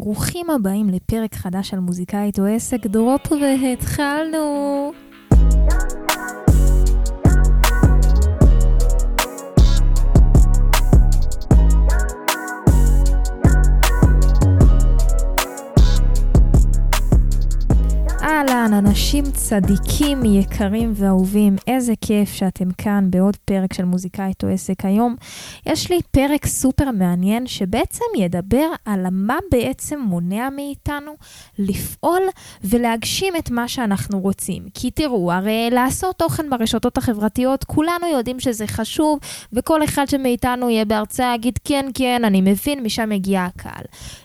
ברוכים הבאים לפרק חדש על מוזיקאית או עסק דרופ והתחלנו! אהלן, אנשים צדיקים יקרים ואהובים, איזה כיף שאתם כאן בעוד פרק של מוזיקאית או עסק היום. יש לי פרק סופר מעניין שבעצם ידבר על מה בעצם מונע מאיתנו לפעול ולהגשים את מה שאנחנו רוצים. כי תראו, הרי לעשות תוכן ברשתות החברתיות, כולנו יודעים שזה חשוב, וכל אחד שמאיתנו יהיה בהרצאה יגיד כן, כן, אני מבין, משם מגיע הקהל.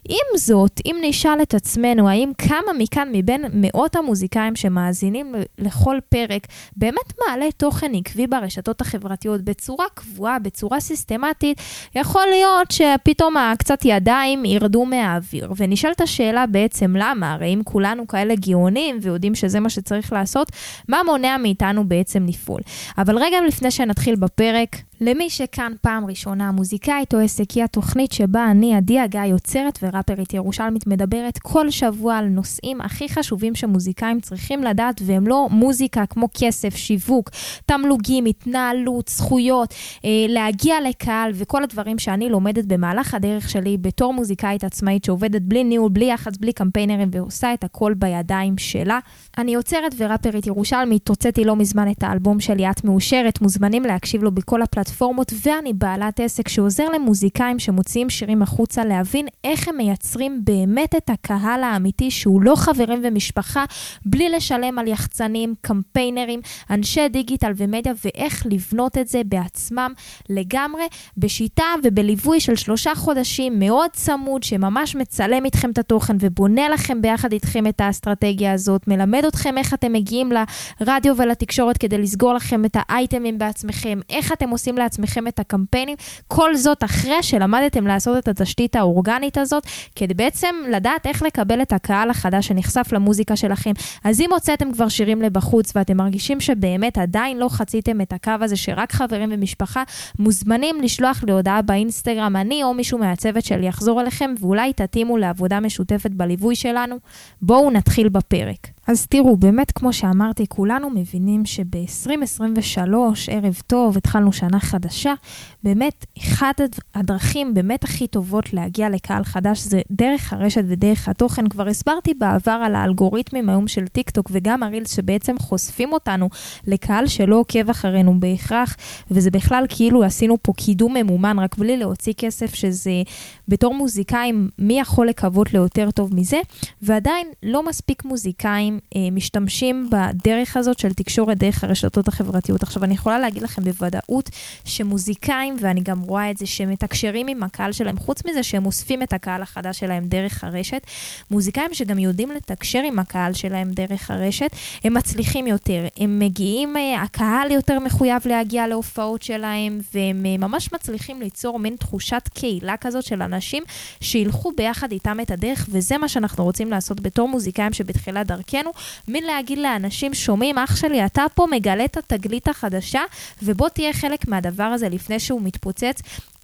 עם זאת, אם נשאל את עצמנו, האם כמה מכאן מבין מאות המוזיקאים שמאזינים לכל פרק באמת מעלה תוכן עקבי ברשתות החברתיות בצורה קבועה, בצורה סיסטמטית, יכול להיות שפתאום הקצת ידיים ירדו מהאוויר. ונשאלת השאלה בעצם למה, הרי אם כולנו כאלה גאונים ויודעים שזה מה שצריך לעשות, מה מונע מאיתנו בעצם לפעול? אבל רגע לפני שנתחיל בפרק, למי שכאן פעם ראשונה, מוזיקאית או עסק היא התוכנית שבה אני, עדי הגיא, יוצרת וראפרית ירושלמית, מדברת כל שבוע על נושאים הכי חשובים שמוזיקאים צריכים לדעת, והם לא מוזיקה כמו כסף, שיווק, תמלוגים, התנהלות, זכויות, אה, להגיע לקהל וכל הדברים שאני לומדת במהלך הדרך שלי בתור מוזיקאית עצמאית שעובדת בלי ניהול, בלי יח"צ, בלי קמפיינרים ועושה את הכל בידיים שלה. אני יוצרת וראפרית ירושלמית, הוצאתי לא מזמן את האלבום שלי, את מאושרת, מוזמנים להקשיב לו בכל הפלטפורמות. פלטפורמות, ואני בעלת עסק שעוזר למוזיקאים שמוציאים שירים החוצה להבין איך הם מייצרים באמת את הקהל האמיתי שהוא לא חברים ומשפחה, בלי לשלם על יחצנים, קמפיינרים, אנשי דיגיטל ומדיה, ואיך לבנות את זה בעצמם לגמרי, בשיטה ובליווי של שלושה חודשים מאוד צמוד, שממש מצלם איתכם את התוכן ובונה לכם ביחד איתכם את האסטרטגיה הזאת, מלמד אתכם איך אתם מגיעים לרדיו ולתקשורת כדי לסגור לכם את האייטמים בעצמכם, איך אתם עושים לעצמכם את הקמפיינים, כל זאת אחרי שלמדתם לעשות את התשתית האורגנית הזאת, כדי בעצם לדעת איך לקבל את הקהל החדש שנחשף למוזיקה שלכם. אז אם הוצאתם כבר שירים לבחוץ ואתם מרגישים שבאמת עדיין לא חציתם את הקו הזה שרק חברים ומשפחה, מוזמנים לשלוח לי הודעה באינסטגרם, אני או מישהו מהצוות שלי יחזור אליכם ואולי תתאימו לעבודה משותפת בליווי שלנו. בואו נתחיל בפרק. אז תראו, באמת, כמו שאמרתי, כולנו מבינים שב-2023, ערב טוב, התחלנו שנה חדשה, באמת, אחת הדרכים באמת הכי טובות להגיע לקהל חדש זה דרך הרשת ודרך התוכן. כבר הסברתי בעבר על האלגוריתמים היום של טיק טוק וגם הרילס שבעצם חושפים אותנו לקהל שלא עוקב אחרינו בהכרח, וזה בכלל כאילו עשינו פה קידום ממומן רק בלי להוציא כסף, שזה בתור מוזיקאים, מי יכול לקוות ליותר טוב מזה? ועדיין לא מספיק מוזיקאים אה, משתמשים בדרך הזאת של תקשורת דרך הרשתות החברתיות. עכשיו, אני יכולה להגיד לכם בוודאות שמוזיקאים מוזיקאים, ואני גם רואה את זה שהם מתקשרים עם הקהל שלהם, חוץ מזה שהם אוספים את הקהל החדש שלהם דרך הרשת, מוזיקאים שגם יודעים לתקשר עם הקהל שלהם דרך הרשת, הם מצליחים יותר, הם מגיעים, אה, הקהל יותר מחויב להגיע להופעות שלהם, והם אה, ממש מצליחים ליצור מין תחושת קהילה כזאת של אנשים שילכו ביחד איתם את הדרך, וזה מה שאנחנו רוצים לעשות בתור מוזיקאים שבתחילת דרכנו, מין להגיד לאנשים, שומעים, אח שלי, אתה פה מגלה את התגלית החדשה, ובוא תהיה חלק מהדבר הזה לפני שהוא מתפוצץ.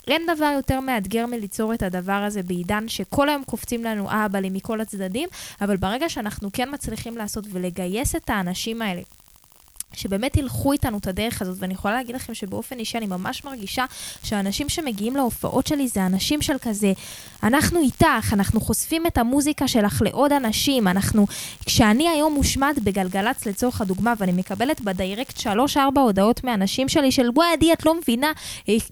אין דבר יותר מאתגר מליצור את הדבר הזה בעידן שכל היום קופצים לנו אהבלים מכל הצדדים, אבל ברגע שאנחנו כן מצליחים לעשות ולגייס את האנשים האלה שבאמת ילכו איתנו את הדרך הזאת, ואני יכולה להגיד לכם שבאופן אישי אני ממש מרגישה שהאנשים שמגיעים להופעות שלי זה אנשים של כזה, אנחנו איתך, אנחנו חושפים את המוזיקה שלך לעוד אנשים, אנחנו, כשאני היום מושמעת בגלגלצ לצורך הדוגמה, ואני מקבלת בדיירקט שלוש-ארבע הודעות מאנשים שלי של וואי עדי, את לא מבינה,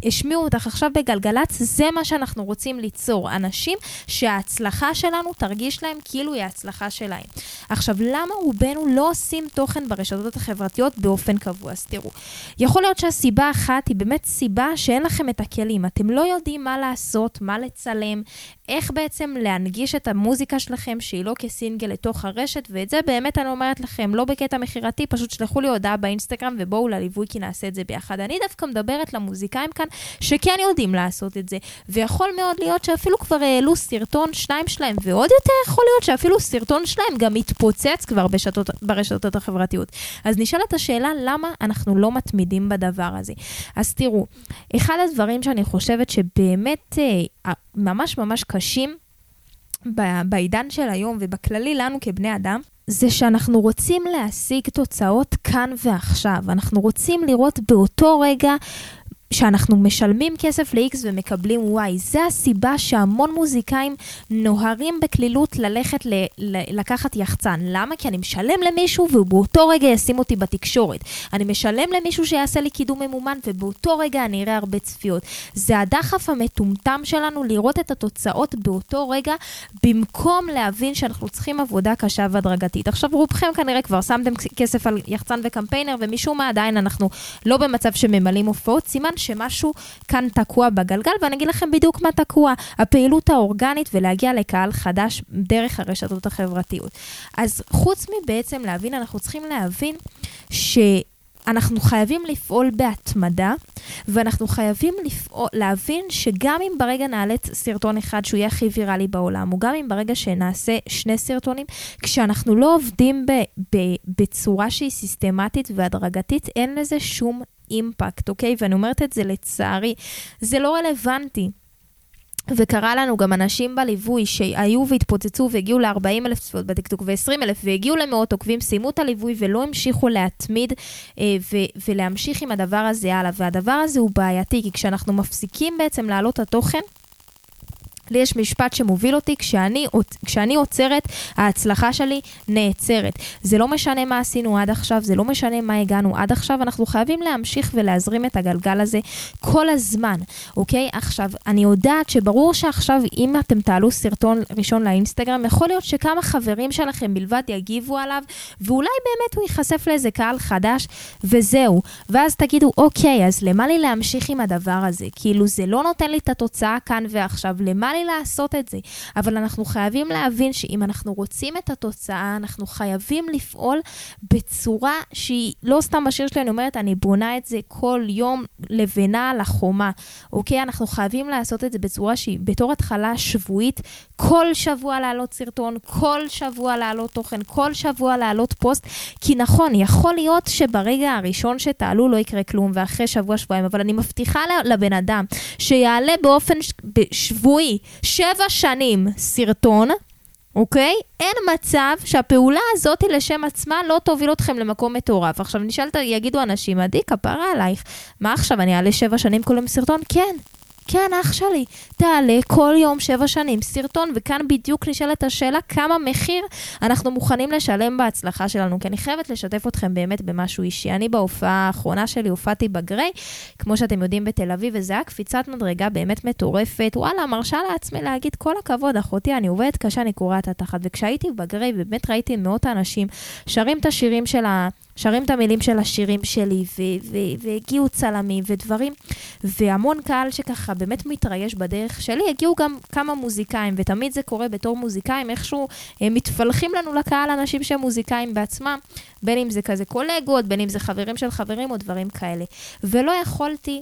השמיעו אותך עכשיו בגלגלצ, זה מה שאנחנו רוצים ליצור, אנשים שההצלחה שלנו תרגיש להם כאילו היא ההצלחה שלהם. עכשיו, למה רובנו לא עושים תוכן ברשתות החברתיות? להיות באופן קבוע. אז תראו, יכול להיות שהסיבה אחת היא באמת סיבה שאין לכם את הכלים. אתם לא יודעים מה לעשות, מה לצלם, איך בעצם להנגיש את המוזיקה שלכם שהיא לא כסינגל לתוך הרשת, ואת זה באמת אני אומרת לכם, לא בקטע מכירתי, פשוט שלחו לי הודעה באינסטגרם ובואו לליווי כי נעשה את זה ביחד. אני דווקא מדברת למוזיקאים כאן שכן יודעים לעשות את זה, ויכול מאוד להיות שאפילו כבר העלו סרטון שניים שלהם, ועוד יותר יכול להיות שאפילו סרטון שלהם גם מתפוצץ כבר בשתות, ברשתות החברתיות. אז נשאלת השאלה למה אנחנו לא מתמידים בדבר הזה. אז תראו, אחד הדברים שאני חושבת שבאמת אה, ממש ממש קשים, בעידן של היום ובכללי לנו כבני אדם, זה שאנחנו רוצים להשיג תוצאות כאן ועכשיו. אנחנו רוצים לראות באותו רגע שאנחנו משלמים כסף ל-X ומקבלים Y. זה הסיבה שהמון מוזיקאים נוהרים בקלילות ללכת ל- ל- לקחת יחצן. למה? כי אני משלם למישהו והוא באותו רגע ישים אותי בתקשורת. אני משלם למישהו שיעשה לי קידום ממומן ובאותו רגע אני אראה הרבה צפיות. זה הדחף המטומטם שלנו לראות את התוצאות באותו רגע, במקום להבין שאנחנו צריכים עבודה קשה והדרגתית. עכשיו רובכם כנראה כבר שמתם כסף על יחצן וקמפיינר ומשום מה עדיין אנחנו לא במצב שממלאים הופעות. סימן שמשהו כאן תקוע בגלגל, ואני אגיד לכם בדיוק מה תקוע. הפעילות האורגנית ולהגיע לקהל חדש דרך הרשתות החברתיות. אז חוץ מבעצם להבין, אנחנו צריכים להבין ש... אנחנו חייבים לפעול בהתמדה, ואנחנו חייבים לפעול, להבין שגם אם ברגע נעלה סרטון אחד שהוא יהיה הכי ויראלי בעולם, או גם אם ברגע שנעשה שני סרטונים, כשאנחנו לא עובדים ב, ב, בצורה שהיא סיסטמטית והדרגתית, אין לזה שום אימפקט, אוקיי? ואני אומרת את זה לצערי, זה לא רלוונטי. וקרה לנו גם אנשים בליווי שהיו והתפוצצו והגיעו ל-40 אלף צפיות בטיקטוק ו-20 אלף והגיעו למאות עוקבים, סיימו את הליווי ולא המשיכו להתמיד אה, ו- ולהמשיך עם הדבר הזה הלאה. והדבר הזה הוא בעייתי, כי כשאנחנו מפסיקים בעצם להעלות את התוכן, לי יש משפט שמוביל אותי, כשאני, כשאני עוצרת, ההצלחה שלי נעצרת. זה לא משנה מה עשינו עד עכשיו, זה לא משנה מה הגענו עד עכשיו, אנחנו חייבים להמשיך ולהזרים את הגלגל הזה כל הזמן, אוקיי? עכשיו, אני יודעת שברור שעכשיו, אם אתם תעלו סרטון ראשון לאינסטגרם, יכול להיות שכמה חברים שלכם בלבד יגיבו עליו, ואולי באמת הוא ייחשף לאיזה קהל חדש, וזהו. ואז תגידו, אוקיי, אז למה לי להמשיך עם הדבר הזה? כאילו, זה לא נותן לי את התוצאה כאן ועכשיו, למה לי לעשות את זה. אבל אנחנו חייבים להבין שאם אנחנו רוצים את התוצאה, אנחנו חייבים לפעול בצורה שהיא לא סתם בשיר שלי, אני אומרת, אני בונה את זה כל יום לבנה על החומה, אוקיי? אנחנו חייבים לעשות את זה בצורה שהיא בתור התחלה שבועית, כל שבוע להעלות סרטון, כל שבוע להעלות תוכן, כל שבוע להעלות פוסט, כי נכון, יכול להיות שברגע הראשון שתעלו לא יקרה כלום, ואחרי שבוע-שבועיים, אבל אני מבטיחה לבן אדם שיעלה באופן שבועי שבע שנים סרטון, אוקיי? אין מצב שהפעולה הזאת לשם עצמה לא תוביל אתכם למקום מטורף. עכשיו נשאלת, יגידו אנשים, עדי, כפרה עלייך, מה עכשיו, אני אעלה שבע שנים כל יום סרטון? כן. כן, אח שלי, תעלה כל יום שבע שנים סרטון, וכאן בדיוק נשאלת השאלה כמה מחיר אנחנו מוכנים לשלם בהצלחה שלנו, כי אני חייבת לשתף אתכם באמת במשהו אישי. אני בהופעה האחרונה שלי הופעתי בגריי, כמו שאתם יודעים, בתל אביב, וזה היה קפיצת מדרגה באמת מטורפת. וואלה, מרשה לעצמי להגיד, כל הכבוד, אחותי, אני עובדת קשה, אני קורעת התחת. וכשהייתי בגריי, באמת ראיתי מאות האנשים שרים את השירים של ה... שרים את המילים של השירים שלי, והגיעו צלמים ודברים, והמון קהל שככה באמת מתרייש בדרך שלי, הגיעו גם כמה מוזיקאים, ותמיד זה קורה בתור מוזיקאים, איכשהו הם מתפלחים לנו לקהל אנשים שהם מוזיקאים בעצמם, בין אם זה כזה קולגות, בין אם זה חברים של חברים או דברים כאלה. ולא יכולתי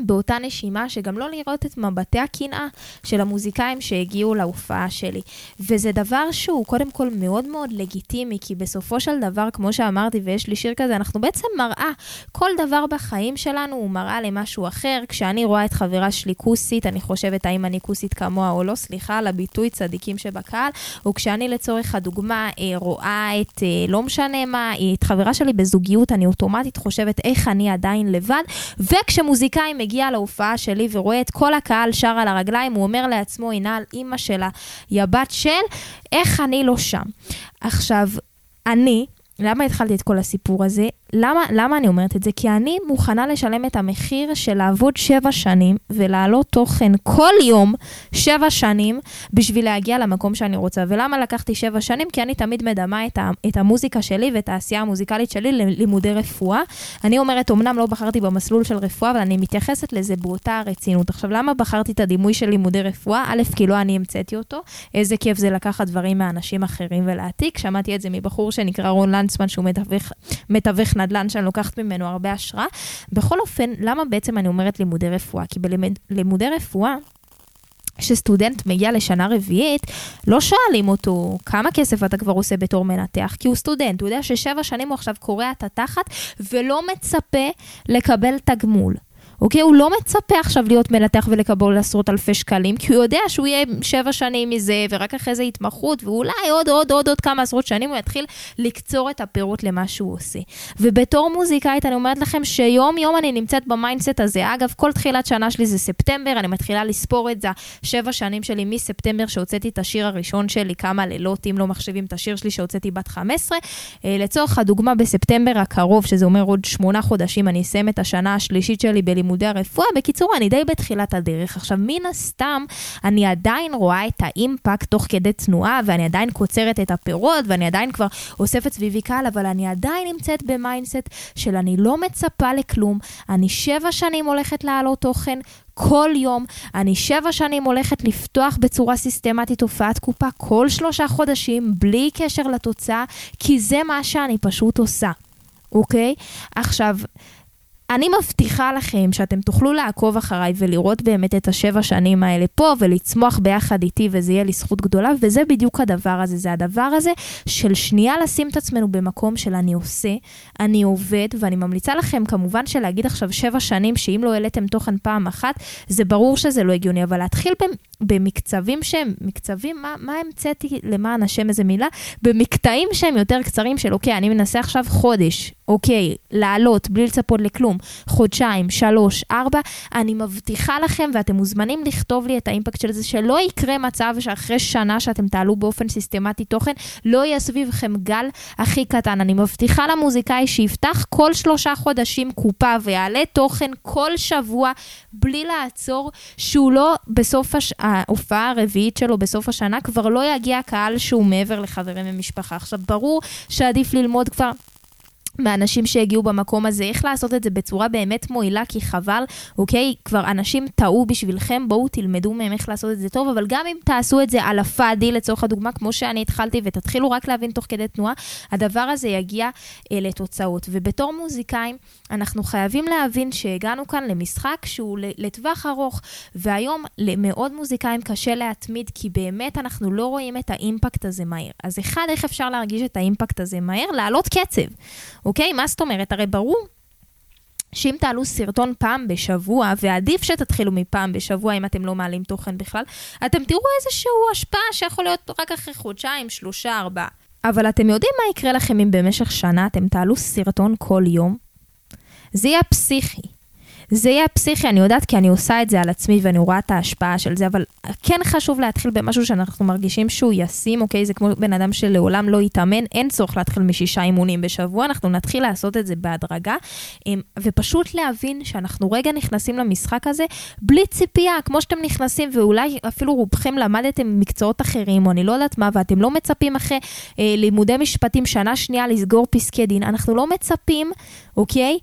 באותה נשימה, שגם לא לראות את מבטי הקנאה של המוזיקאים שהגיעו להופעה שלי. וזה דבר שהוא קודם כל מאוד מאוד לגיטימי, כי בסופו של דבר, כמו שאמרתי, ויש לי שיר כזה, אנחנו בעצם מראה. כל דבר בחיים שלנו הוא מראה למשהו אחר. כשאני רואה את חברה שלי כוסית, אני חושבת האם אני כוסית כמוה או לא, סליחה על הביטוי צדיקים שבקהל, או כשאני לצורך הדוגמה אה, רואה את, אה, לא משנה מה, את חברה שלי בזוגיות, אני אוטומטית חושבת איך אני עדיין לבד, וכשמוזיקאים מגיע להופעה שלי ורואה את כל הקהל שר על הרגליים, הוא אומר לעצמו, הנה על אימא שלה, יא בת של, איך אני לא שם. עכשיו, אני, למה התחלתי את כל הסיפור הזה? למה, למה אני אומרת את זה? כי אני מוכנה לשלם את המחיר של לעבוד שבע שנים ולהעלות תוכן כל יום שבע שנים בשביל להגיע למקום שאני רוצה. ולמה לקחתי שבע שנים? כי אני תמיד מדמה את, ה, את המוזיקה שלי ואת העשייה המוזיקלית שלי ללימודי רפואה. אני אומרת, אמנם לא בחרתי במסלול של רפואה, אבל אני מתייחסת לזה באותה הרצינות. עכשיו, למה בחרתי את הדימוי של לימודי רפואה? א', כי לא אני המצאתי אותו. איזה כיף זה לקחת דברים מאנשים אחרים ולהעתיק. שמעתי את זה מבחור שנקרא רון לנצמן, שהוא מתווך, מתווך נדל"ן שאני לוקחת ממנו הרבה השראה. בכל אופן, למה בעצם אני אומרת לימודי רפואה? כי בלימודי רפואה, כשסטודנט מגיע לשנה רביעית, לא שואלים אותו כמה כסף אתה כבר עושה בתור מנתח, כי הוא סטודנט, הוא יודע ששבע שנים הוא עכשיו קורע את התחת ולא מצפה לקבל תגמול. אוקיי? הוא לא מצפה עכשיו להיות מנתח ולקבל עשרות אלפי שקלים, כי הוא יודע שהוא יהיה שבע שנים מזה, ורק אחרי זה התמחות, ואולי עוד עוד עוד עוד כמה עשרות שנים הוא יתחיל לקצור את הפירות למה שהוא עושה. ובתור מוזיקאית אני אומרת לכם שיום יום אני נמצאת ב mindset הזה. אגב, כל תחילת שנה שלי זה ספטמבר, אני מתחילה לספור את זה, שבע שנים שלי מספטמבר שהוצאתי את השיר הראשון שלי, כמה לילות, אם לא מחשבים את השיר שלי שהוצאתי בת 15. אה, לצורך הדוגמה, בספטמבר הקרוב, שזה אומר עוד שמונה חודשים, אני אסיים את השנה השלישית שלי בלימודי הרפואה. בקיצור, אני די בתחילת הדרך. עכשיו, מן הסתם, אני עדיין רואה את ה impact תוך כדי תנועה, ואני עדיין קוצרת את הפירות, ואני עדיין כבר אוספת סביבי קהל, אבל אני עדיין נמצאת ב mindset של אני לא מצפה לכלום, אני שבע שנים הולכת להעלות תוכן. כל יום, אני שבע שנים הולכת לפתוח בצורה סיסטמטית הופעת קופה כל שלושה חודשים, בלי קשר לתוצאה, כי זה מה שאני פשוט עושה, אוקיי? עכשיו, אני מבטיחה לכם שאתם תוכלו לעקוב אחריי ולראות באמת את השבע שנים האלה פה ולצמוח ביחד איתי וזה יהיה לי זכות גדולה וזה בדיוק הדבר הזה, זה הדבר הזה של שנייה לשים את עצמנו במקום של אני עושה, אני עובד ואני ממליצה לכם כמובן שלהגיד עכשיו שבע שנים שאם לא העליתם תוכן פעם אחת זה ברור שזה לא הגיוני אבל להתחיל במקצבים שהם, מקצבים, מה, מה המצאתי למען השם איזה מילה? במקטעים שהם יותר קצרים של אוקיי אני מנסה עכשיו חודש אוקיי, לעלות בלי לצפות לכלום, חודשיים, שלוש, ארבע, אני מבטיחה לכם, ואתם מוזמנים לכתוב לי את האימפקט של זה, שלא יקרה מצב שאחרי שנה שאתם תעלו באופן סיסטמטי תוכן, לא יהיה סביבכם גל הכי קטן. אני מבטיחה למוזיקאי שיפתח כל שלושה חודשים קופה ויעלה תוכן כל שבוע בלי לעצור, שהוא לא בסוף הש... ההופעה הרביעית שלו בסוף השנה, כבר לא יגיע קהל שהוא מעבר לחברים ומשפחה. עכשיו, ברור שעדיף ללמוד כבר מאנשים שהגיעו במקום הזה, איך לעשות את זה בצורה באמת מועילה, כי חבל, אוקיי? כבר אנשים טעו בשבילכם, בואו תלמדו מהם איך לעשות את זה טוב, אבל גם אם תעשו את זה על הפאדי, לצורך הדוגמה, כמו שאני התחלתי, ותתחילו רק להבין תוך כדי תנועה, הדבר הזה יגיע אה, לתוצאות. ובתור מוזיקאים, אנחנו חייבים להבין שהגענו כאן למשחק שהוא לטווח ארוך, והיום למאוד מוזיקאים קשה להתמיד, כי באמת אנחנו לא רואים את האימפקט הזה מהר. אז אחד, איך אפשר להרגיש את האימפקט הזה מהר? לעלות קצב. אוקיי? מה זאת אומרת? הרי ברור שאם תעלו סרטון פעם בשבוע, ועדיף שתתחילו מפעם בשבוע אם אתם לא מעלים תוכן בכלל, אתם תראו איזושהי השפעה שיכול להיות רק אחרי חודשיים, שלושה, ארבעה. אבל אתם יודעים מה יקרה לכם אם במשך שנה אתם תעלו סרטון כל יום? זה יהיה פסיכי. זה יהיה פסיכי, אני יודעת כי אני עושה את זה על עצמי ואני רואה את ההשפעה של זה, אבל כן חשוב להתחיל במשהו שאנחנו מרגישים שהוא ישים, אוקיי? זה כמו בן אדם שלעולם לא יתאמן, אין צורך להתחיל משישה אימונים בשבוע, אנחנו נתחיל לעשות את זה בהדרגה, אמ, ופשוט להבין שאנחנו רגע נכנסים למשחק הזה בלי ציפייה, כמו שאתם נכנסים, ואולי אפילו רובכם למדתם מקצועות אחרים, או אני לא יודעת מה, ואתם לא מצפים אחרי אה, לימודי משפטים שנה שנייה לסגור פסקי דין, אנחנו לא מצפים, אוקיי?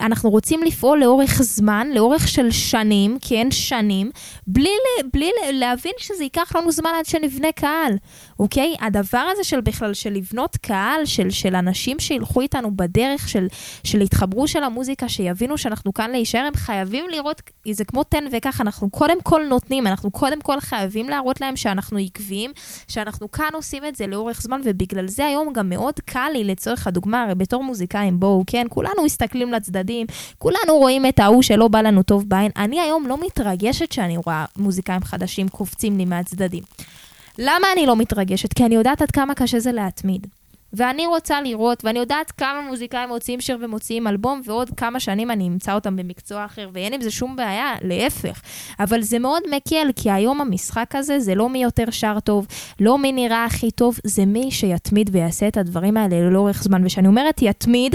אנחנו רוצים לפעול. לאורך זמן, לאורך של שנים, כן, שנים, בלי, בלי להבין שזה ייקח לנו זמן עד שנבנה קהל, אוקיי? הדבר הזה של בכלל, של לבנות קהל, של, של אנשים שילכו איתנו בדרך, של, של התחברו של המוזיקה, שיבינו שאנחנו כאן להישאר, הם חייבים לראות, זה כמו תן וקח, אנחנו קודם כל נותנים, אנחנו קודם כל חייבים להראות להם שאנחנו עקביים, שאנחנו כאן עושים את זה לאורך זמן, ובגלל זה היום גם מאוד קל לי, לצורך הדוגמה, הרי בתור מוזיקאים, בואו, כן, כולנו מסתכלים לצדדים, כולנו רואים את ההוא שלא בא לנו טוב בעין. אני היום לא מתרגשת שאני רואה מוזיקאים חדשים קופצים לי מהצדדים. למה אני לא מתרגשת? כי אני יודעת עד כמה קשה זה להתמיד. ואני רוצה לראות, ואני יודעת כמה מוזיקאים מוציאים שיר ומוציאים אלבום, ועוד כמה שנים אני אמצא אותם במקצוע אחר, ואין עם זה שום בעיה, להפך. אבל זה מאוד מקל, כי היום המשחק הזה זה לא מי יותר שר טוב, לא מי נראה הכי טוב, זה מי שיתמיד ויעשה את הדברים האלה לאורך זמן. וכשאני אומרת יתמיד,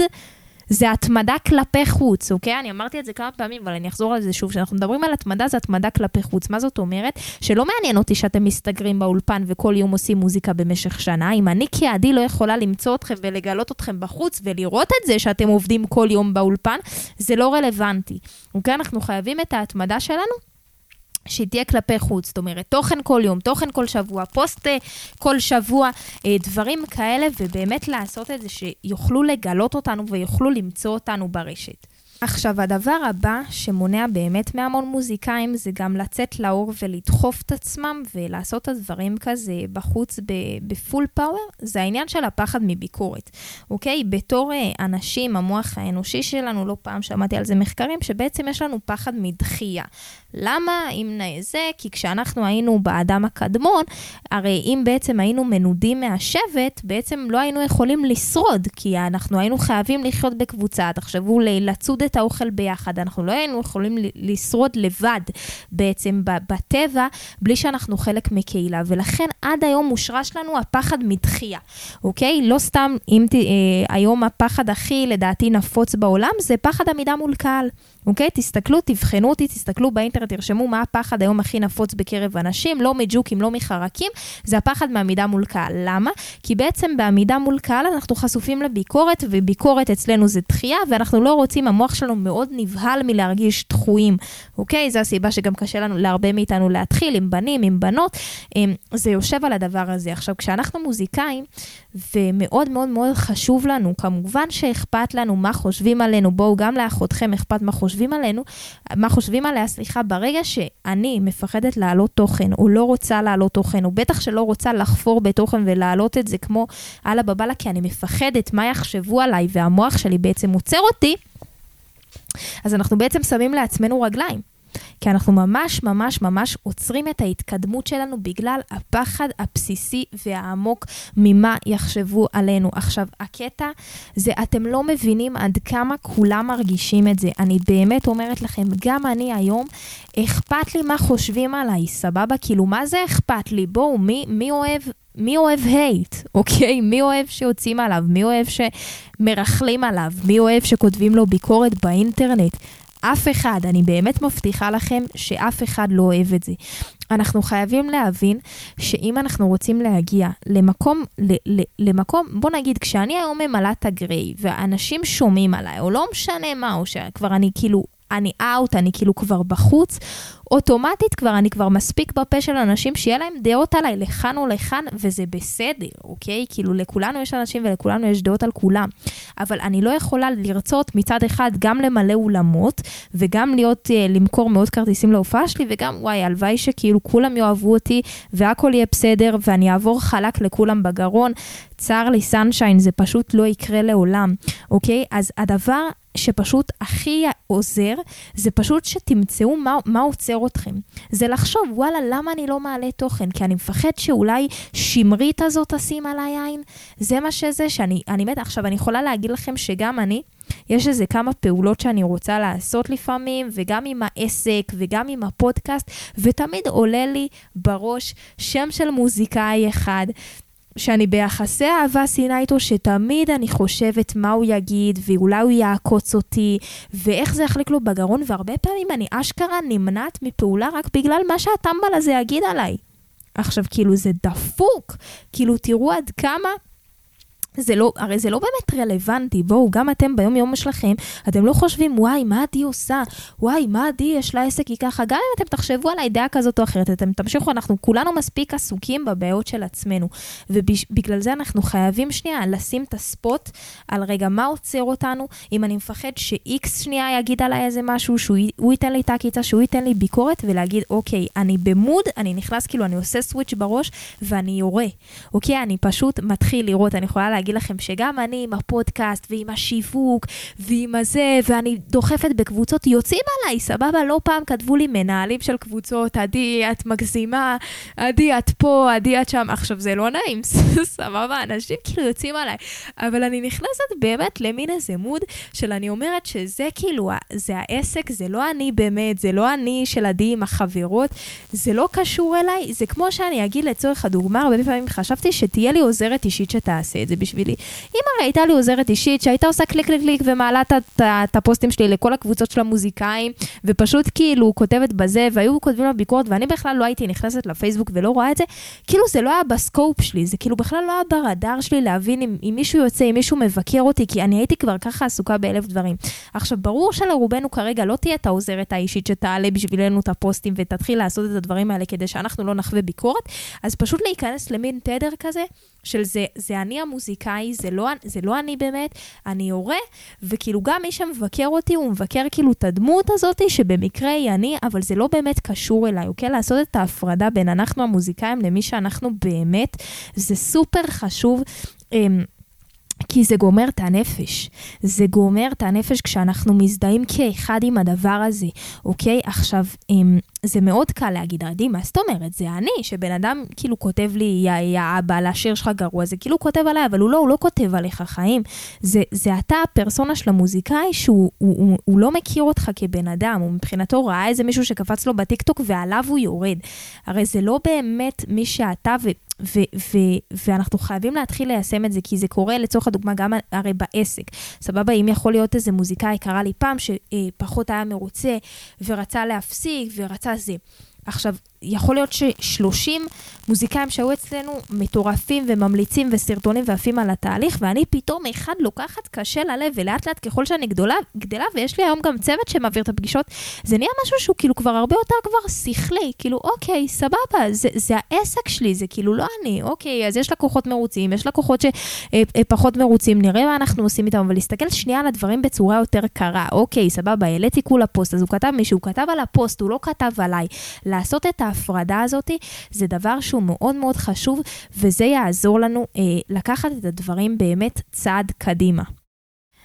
זה התמדה כלפי חוץ, אוקיי? אני אמרתי את זה כמה פעמים, אבל אני אחזור על זה שוב. כשאנחנו מדברים על התמדה, זה התמדה כלפי חוץ. מה זאת אומרת? שלא מעניין אותי שאתם מסתגרים באולפן וכל יום עושים מוזיקה במשך שנה. אם אני כעדי לא יכולה למצוא אתכם ולגלות אתכם בחוץ ולראות את זה שאתם עובדים כל יום באולפן, זה לא רלוונטי. אוקיי? אנחנו חייבים את ההתמדה שלנו שהיא תהיה כלפי חוץ, זאת אומרת, תוכן כל יום, תוכן כל שבוע, פוסט אה, כל שבוע, אה, דברים כאלה, ובאמת לעשות את זה שיוכלו לגלות אותנו ויוכלו למצוא אותנו ברשת. עכשיו, הדבר הבא שמונע באמת מהמון מוזיקאים זה גם לצאת לאור ולדחוף את עצמם ולעשות את הדברים כזה בחוץ בפול פאוור, זה העניין של הפחד מביקורת, אוקיי? בתור אה, אנשים, המוח האנושי שלנו, לא פעם שמעתי על זה מחקרים, שבעצם יש לנו פחד מדחייה. למה? אם זה, כי כשאנחנו היינו באדם הקדמון, הרי אם בעצם היינו מנודים מהשבט, בעצם לא היינו יכולים לשרוד, כי אנחנו היינו חייבים לחיות בקבוצה. תחשבו לצוד את האוכל ביחד, אנחנו לא היינו יכולים לשרוד לבד בעצם בטבע, בלי שאנחנו חלק מקהילה, ולכן עד היום מושרש לנו הפחד מדחייה, אוקיי? לא סתם, אם ת, אה, היום הפחד הכי לדעתי נפוץ בעולם, זה פחד עמידה מול קהל. אוקיי? תסתכלו, תבחנו אותי, תסתכלו באינטרנט, תרשמו מה הפחד היום הכי נפוץ בקרב אנשים, לא מג'וקים, לא מחרקים, זה הפחד מעמידה מול קהל. למה? כי בעצם בעמידה מול קהל אנחנו חשופים לביקורת, וביקורת אצלנו זה דחייה, ואנחנו לא רוצים, המוח שלנו מאוד נבהל מלהרגיש דחויים, אוקיי? זו הסיבה שגם קשה לנו, להרבה מאיתנו להתחיל עם בנים, עם בנות, אמ, זה יושב על הדבר הזה. עכשיו, כשאנחנו מוזיקאים, ומאוד מאוד מאוד חשוב לנו, כמובן שאכפת לנו מה חושבים עלינו, בואו, גם לאחותכם אכפת מה חושבים עלינו, מה חושבים עליה, סליחה, ברגע שאני מפחדת להעלות תוכן, או לא רוצה להעלות תוכן, או בטח שלא רוצה לחפור בתוכן ולהעלות את זה כמו אללה בבאללה, כי אני מפחדת מה יחשבו עליי, והמוח שלי בעצם עוצר אותי, אז אנחנו בעצם שמים לעצמנו רגליים. כי אנחנו ממש ממש ממש עוצרים את ההתקדמות שלנו בגלל הפחד הבסיסי והעמוק ממה יחשבו עלינו. עכשיו, הקטע זה, אתם לא מבינים עד כמה כולם מרגישים את זה. אני באמת אומרת לכם, גם אני היום, אכפת לי מה חושבים עליי, סבבה? כאילו, מה זה אכפת לי? בואו, מי, מי אוהב מי אוהב הייט, אוקיי? מי אוהב שיוצאים עליו? מי אוהב שמרכלים עליו? מי אוהב שכותבים לו ביקורת באינטרנט? אף אחד, אני באמת מבטיחה לכם שאף אחד לא אוהב את זה. אנחנו חייבים להבין שאם אנחנו רוצים להגיע למקום, ל, ל, למקום, בוא נגיד, כשאני היום ממלאה את הגריי, ואנשים שומעים עליי, או לא משנה מה, או שכבר אני כאילו אני אאוט, אני כאילו כבר בחוץ, אוטומטית כבר, אני כבר מספיק בפה של אנשים שיהיה להם דעות עליי לכאן או לכאן, וזה בסדר, אוקיי? כאילו לכולנו יש אנשים ולכולנו יש דעות על כולם. אבל אני לא יכולה לרצות מצד אחד גם למלא אולמות, וגם להיות, uh, למכור מאות כרטיסים להופעה שלי, וגם, וואי, הלוואי שכאילו כולם יאהבו אותי, והכל יהיה בסדר, ואני אעבור חלק לכולם בגרון. צר לי, סנשיין, זה פשוט לא יקרה לעולם, אוקיי? אז הדבר שפשוט הכי עוזר, זה פשוט שתמצאו מה, מה עוצר אתכם. זה לחשוב, וואלה, למה אני לא מעלה תוכן? כי אני מפחד שאולי שמרית הזאת תשים עליי עין? זה מה שזה, שאני אני מתה. עכשיו, אני יכולה להגיד לכם שגם אני, יש איזה כמה פעולות שאני רוצה לעשות לפעמים, וגם עם העסק וגם עם הפודקאסט, ותמיד עולה לי בראש שם של מוזיקאי אחד, שאני ביחסי אהבה שנאה איתו, שתמיד אני חושבת מה הוא יגיד, ואולי הוא יעקוץ אותי, ואיך זה יחליק לו בגרון, והרבה פעמים אני אשכרה נמנעת מפעולה רק בגלל מה שהטמבל הזה יגיד עליי. עכשיו, כאילו, זה דפוק. כאילו, תראו עד כמה זה לא, הרי זה לא באמת רלוונטי, בואו, גם אתם ביום יום שלכם, אתם לא חושבים, וואי, מה עדי עושה? וואי, מה עדי, יש לה עסק היא ככה? גם אם אתם תחשבו על האידאה כזאת או אחרת, אתם תמשיכו, אנחנו כולנו מספיק עסוקים בבעיות של עצמנו. ובגלל זה אנחנו חייבים שנייה לשים את הספוט על רגע, מה עוצר אותנו, אם אני מפחד ש-X שנייה יגיד עליי איזה משהו, שהוא ייתן לי את העקיצה, שהוא ייתן לי ביקורת, ולהגיד, אוקיי, אני במוד, אני נכנס, כאילו, אני עושה סוויץ' בראש, ואני יורה. אוקיי, אני פשוט מתחיל לראות, אני יכולה להגיד לכם שגם אני עם הפודקאסט ועם השיווק ועם הזה, ואני דוחפת בקבוצות, יוצאים עליי, סבבה? לא פעם כתבו לי מנהלים של קבוצות, עדי, את מגזימה, עדי, את פה, עדי, את שם. עכשיו, זה לא נעים, סבבה? אנשים כאילו יוצאים עליי. אבל אני נכנסת באמת למין איזה מוד של אני אומרת שזה כאילו, זה העסק, זה לא אני באמת, זה לא אני של עדי עם החברות, זה לא קשור אליי, זה כמו שאני אגיד לצורך הדוגמה, הרבה פעמים חשבתי שתהיה לי עוזרת אישית שתעשה את זה בשבילי. אם הרי הייתה לי עוזרת אישית שהייתה עושה click click click ומעלה את הפוסטים שלי לכל הקבוצות של המוזיקאים, ופשוט כאילו כותבת בזה, והיו כותבים לה ביקורת, ואני בכלל לא הייתי נכנסת לפייסבוק ולא רואה את זה, כאילו זה לא היה ב scope שלי, זה כאילו בכלל לא היה ברדאר שלי להבין אם, אם מישהו יוצא, אם מישהו מבקר אותי, כי אני הייתי כבר ככה עסוקה באלף דברים. עכשיו, ברור שלרובנו כרגע לא תהיה את העוזרת האישית שתעלה בשבילנו את הפוסטים ותתחיל לעשות את הדברים האלה כדי שאנחנו לא נחווה ביקורת, אז פשוט להיכנס למין תדר כזה של זה, זה אני המוזיקאי. מוזיקאי, זה לא, זה לא אני באמת, אני הורה, וכאילו גם מי שמבקר אותי, הוא מבקר כאילו את הדמות הזאת, שבמקרה היא אני, אבל זה לא באמת קשור אליי, אוקיי? לעשות את ההפרדה בין אנחנו המוזיקאים למי שאנחנו באמת, זה סופר חשוב. אמ, כי זה גומר את הנפש. זה גומר את הנפש כשאנחנו מזדהים כאחד עם הדבר הזה, אוקיי? עכשיו, אמ, זה מאוד קל להגיד, עדי, מה זאת אומרת? זה אני, שבן אדם כאילו כותב לי, יא, יא אבא, לשיר שלך גרוע, זה כאילו כותב עליי, אבל הוא לא, הוא לא כותב עליך חיים. זה, זה אתה הפרסונה של המוזיקאי שהוא הוא, הוא, הוא לא מכיר אותך כבן אדם, הוא מבחינתו ראה איזה מישהו שקפץ לו בטיקטוק ועליו הוא יורד. הרי זה לא באמת מי שאתה, ו... ו- ואנחנו חייבים להתחיל ליישם את זה, כי זה קורה לצורך הדוגמה גם הרי בעסק. סבבה, אם יכול להיות איזה מוזיקאי, קרה לי פעם שפחות היה מרוצה ורצה להפסיק ורצה זה. עכשיו, יכול להיות ש-30 מוזיקאים שהיו אצלנו מטורפים וממליצים וסרטונים ועפים על התהליך, ואני פתאום אחד לוקחת קשה ללב, ולאט לאט ככל שאני גדולה, גדלה, ויש לי היום גם צוות שמעביר את הפגישות, זה נהיה משהו שהוא כאילו כבר הרבה יותר כבר שכלי, כאילו, אוקיי, סבבה, זה, זה העסק שלי, זה כאילו לא אני, אוקיי, אז יש לקוחות מרוצים, יש לקוחות שפחות מרוצים, נראה מה אנחנו עושים איתם, אבל להסתכל שנייה על הדברים בצורה יותר קרה, אוקיי, סבבה, העליתי כולה פוסט, אז הוא כתב מישהו, הוא כתב על הפוסט, הוא לא כתב עליי. לעשות את ההפרדה הזאת זה דבר שהוא מאוד מאוד חשוב, וזה יעזור לנו אה, לקחת את הדברים באמת צעד קדימה.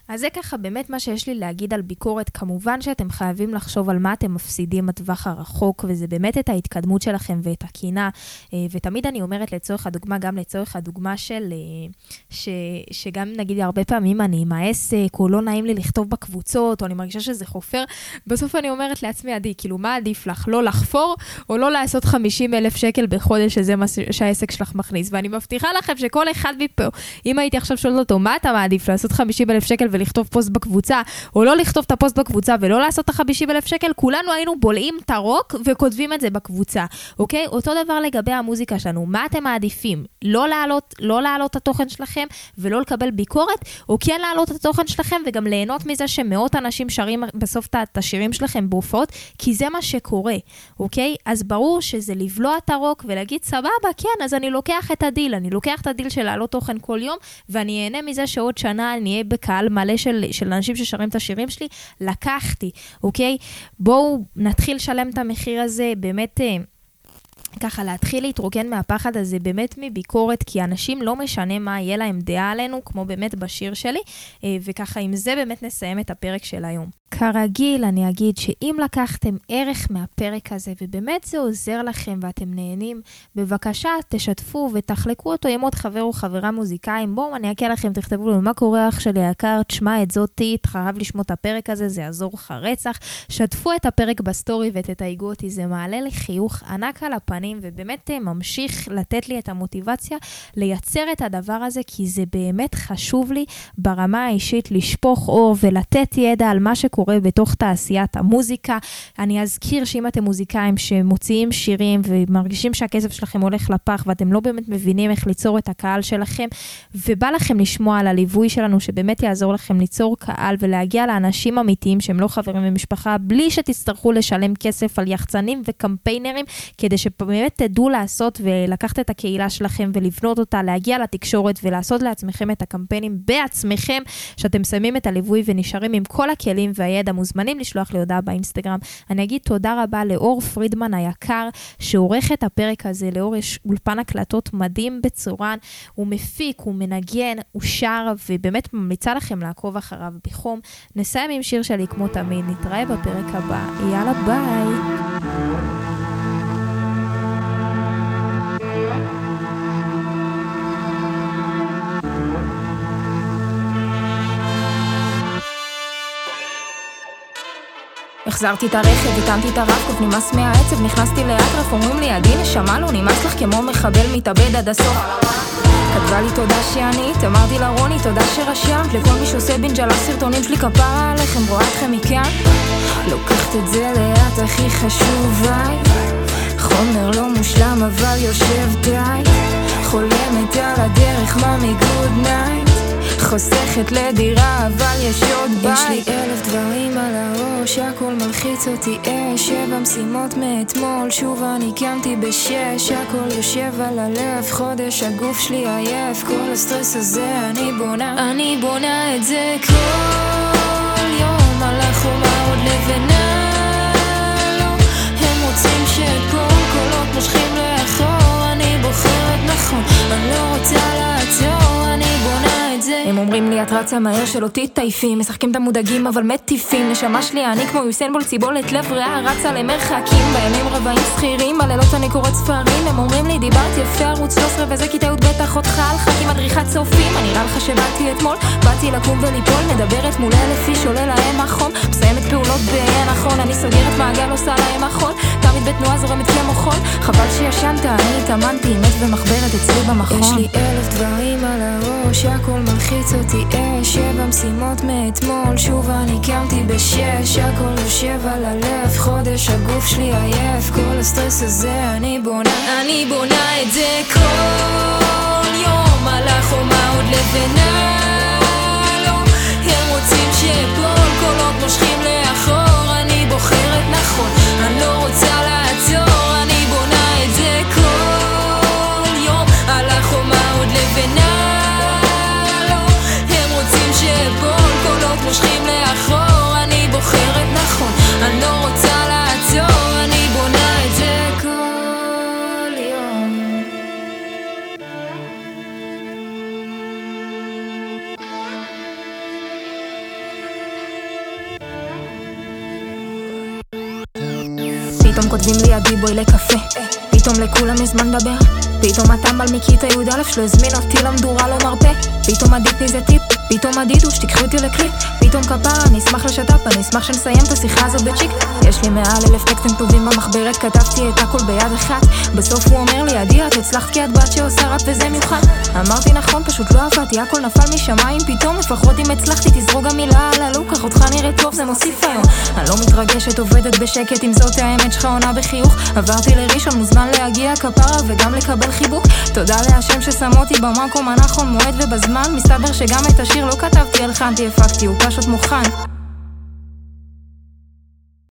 אז זה ככה באמת מה שיש לי להגיד על ביקורת. כמובן שאתם חייבים לחשוב על מה אתם מפסידים בטווח הרחוק, וזה באמת את ההתקדמות שלכם ואת הקינה. אה, ותמיד אני אומרת לצורך הדוגמה, גם לצורך הדוגמה של, אה, ש, שגם נגיד הרבה פעמים אני עם העסק, או לא נעים לי לכתוב בקבוצות, או אני מרגישה שזה חופר, בסוף אני אומרת לעצמי, עדי, כאילו, מה עדיף לך? לא לחפור, או לא לעשות 50 אלף שקל בחודש, שזה מה שהעסק שלך מכניס? ואני מבטיחה לכם שכל אחד מפה, אם הייתי עכשיו שואלת אותו, מה אתה מעדיף? לעשות 50 אלף שקל ולכתוב פוסט בקבוצה, או לא לכתוב את הפוסט בקבוצה ולא לעשות את ה-50 אלף שקל, כולנו היינו בולעים את הרוק וכותבים את זה בקבוצה, אוקיי? אותו דבר לגבי המוזיקה שלנו, מה אתם מעדיפים? לא להעלות, לא להעלות את התוכן שלכם ולא לקבל ביקורת, או כן להעלות את התוכן שלכם וגם ליהנות מזה שמאות אנשים שרים בסוף את השירים שלכם בהופעות, כי זה מה שקורה, אוקיי? אז ברור שזה לבלוע את הרוק ולהגיד, סבבה, כן, אז אני לוקח את הדיל, אני לוקח את הדיל של להעלות תוכן כל יום, ואני אהנה מזה שעוד שנה אני אהיה בקהל מלא של, של אנשים ששרים את השירים שלי, לקחתי, אוקיי? בואו נתחיל לשלם את המחיר הזה, באמת... אה, ככה להתחיל להתרוקן מהפחד הזה באמת מביקורת, כי אנשים לא משנה מה יהיה להם דעה עלינו, כמו באמת בשיר שלי, אה, וככה עם זה באמת נסיים את הפרק של היום. כרגיל, אני אגיד שאם לקחתם ערך מהפרק הזה, ובאמת זה עוזר לכם ואתם נהנים, בבקשה תשתפו ותחלקו אותו עם עוד חבר או חברה מוזיקאים. בואו, אני אקל לכם, תכתבו לנו מה קורה אח שלי היקר, תשמע את זאתי, חייב לשמוע את הפרק הזה, זה יעזור לך רצח. שתפו את הפרק בסטורי ותתייגו אותי, זה מעלה לי חיוך ענק על הפנים, ובאמת אה, ממשיך לתת לי את המוטיבציה לייצר את הדבר הזה, כי זה באמת חשוב לי ברמה האישית לשפוך אור ולתת ידע על מה שקורה. שקורה בתוך תעשיית המוזיקה. אני אזכיר שאם אתם מוזיקאים שמוציאים שירים ומרגישים שהכסף שלכם הולך לפח ואתם לא באמת מבינים איך ליצור את הקהל שלכם, ובא לכם לשמוע על הליווי שלנו שבאמת יעזור לכם ליצור קהל ולהגיע לאנשים אמיתיים שהם לא חברים במשפחה, בלי שתצטרכו לשלם כסף על יחצנים וקמפיינרים, כדי שבאמת תדעו לעשות ולקחת את הקהילה שלכם ולבנות אותה, להגיע לתקשורת ולעשות לעצמכם את הקמפיינים בעצמכם, שאתם שמים את הליווי ונשארים עם כל הכלים וה... והידע מוזמנים לשלוח לי הודעה באינסטגרם. אני אגיד תודה רבה לאור פרידמן היקר, שעורך את הפרק הזה. לאור יש אולפן הקלטות מדהים בצורן, הוא מפיק, הוא מנגן, הוא שר, ובאמת ממליצה לכם לעקוב אחריו בחום. נסיים עם שיר שלי כמו תמיד, נתראה בפרק הבא. יאללה ביי. החזרתי את הרכב, הטענתי את הרב-קוף, נמאס מהעצב, נכנסתי לאטרף, אומרים לי, עדי נשמה לא נמאס לך כמו מחבל מתאבד עד הסוף. כתבה לי תודה שענית, אמרתי לה רוני תודה שרשמת. לכל מי שעושה בינג'ה לסרטונים שלי כפרה עליכם, רואה אתכם מכאן. לוקחת את זה לאט הכי חשוב ביי. חומר לא מושלם אבל יושב די. חולמת על הדרך מה מגוד נייט חוסכת לדירה, אבל יש עוד בית. יש לי אלף דברים על הראש, הכל מלחיץ אותי אש. שבע משימות מאתמול, שוב אני קמתי בשש. הכל יושב על הלב, חודש הגוף שלי עייף. כל הסטרס הזה אני בונה, אני בונה את זה כל יום. על החומה עוד לבנה, לא. הם רוצים שאפול קולות מושכים לאחור. אני בוחרת נכון, אני לא רוצה לעצור, הם אומרים לי את רצה מהר שלא תתעייפי משחקים את המודאגים אבל מטיפים. נשמה שלי אני כמו יוסיין בול ציבולת לב ריאה רצה למרחקים. בימים רבעים שכירים בלילות אני קוראת ספרים. הם אומרים לי דיברת יפה ערוץ 13 וזה כיתה י"ב אחותך ח"כים מדריכת צופים מה נראה לך שבאתי אתמול? באתי לקום וליפול מדברת מול אלף איש עולה להם החום. מסיימת פעולות באין נכון אני סוגרת מעגל עושה להם החול תמיד בתנועה זורמת כמו חול חבל שישנת אני התאמנתי מת ומחברת אצלי במכון. יש לי אלף דברים על הראש, הכל מלחיץ אותי אש. שבע משימות מאתמול, שוב אני קמתי בשש. הכל יושב על הלב, חודש הגוף שלי עייף. כל הסטרס הזה אני בונה, אני בונה את זה כל יום. על החומה עוד לבנה, לא. הם רוצים שאפול, קולות מושכים לאחור. פתאום כותבים לי עדי בואי לקפה. פתאום לכולם יש זמן לדבר. פתאום הטמבל מכיתה י"א שלא הזמין אותי למדורה לא מרפה פתאום עדיתני זה טיפ פתאום עדידו שתיקחי אותי לקליפ פתאום כפרה אני אשמח לשת"פ אני אשמח שנסיים את השיחה הזאת בצ'יק. יש לי מעל אלף טקסטים טובים במחברת כתבתי את הכל ביד אחת. בסוף הוא אומר לי עדי את הצלחת כי את בת שעושה ראפ וזה מיוחד. אמרתי נכון פשוט לא עבדתי הכל נפל משמיים. פתאום לפחות אם הצלחתי תזרוק גם מילה על הלוק קח אותך נראה טוב זה מוסיף היום. אני לא מתרגשת עובדת בשקט אם זאת האמת שלך עונה בחיוך. עברתי לראשון מוזמן להגיע כפרה וגם לקבל חיבוק. תודה להשם ששם אותי במקום הנכון מועד ובזמן. מסתבר שגם את השיר לא כתבתי הלחנתי הפקתי הוא פשוט מוכן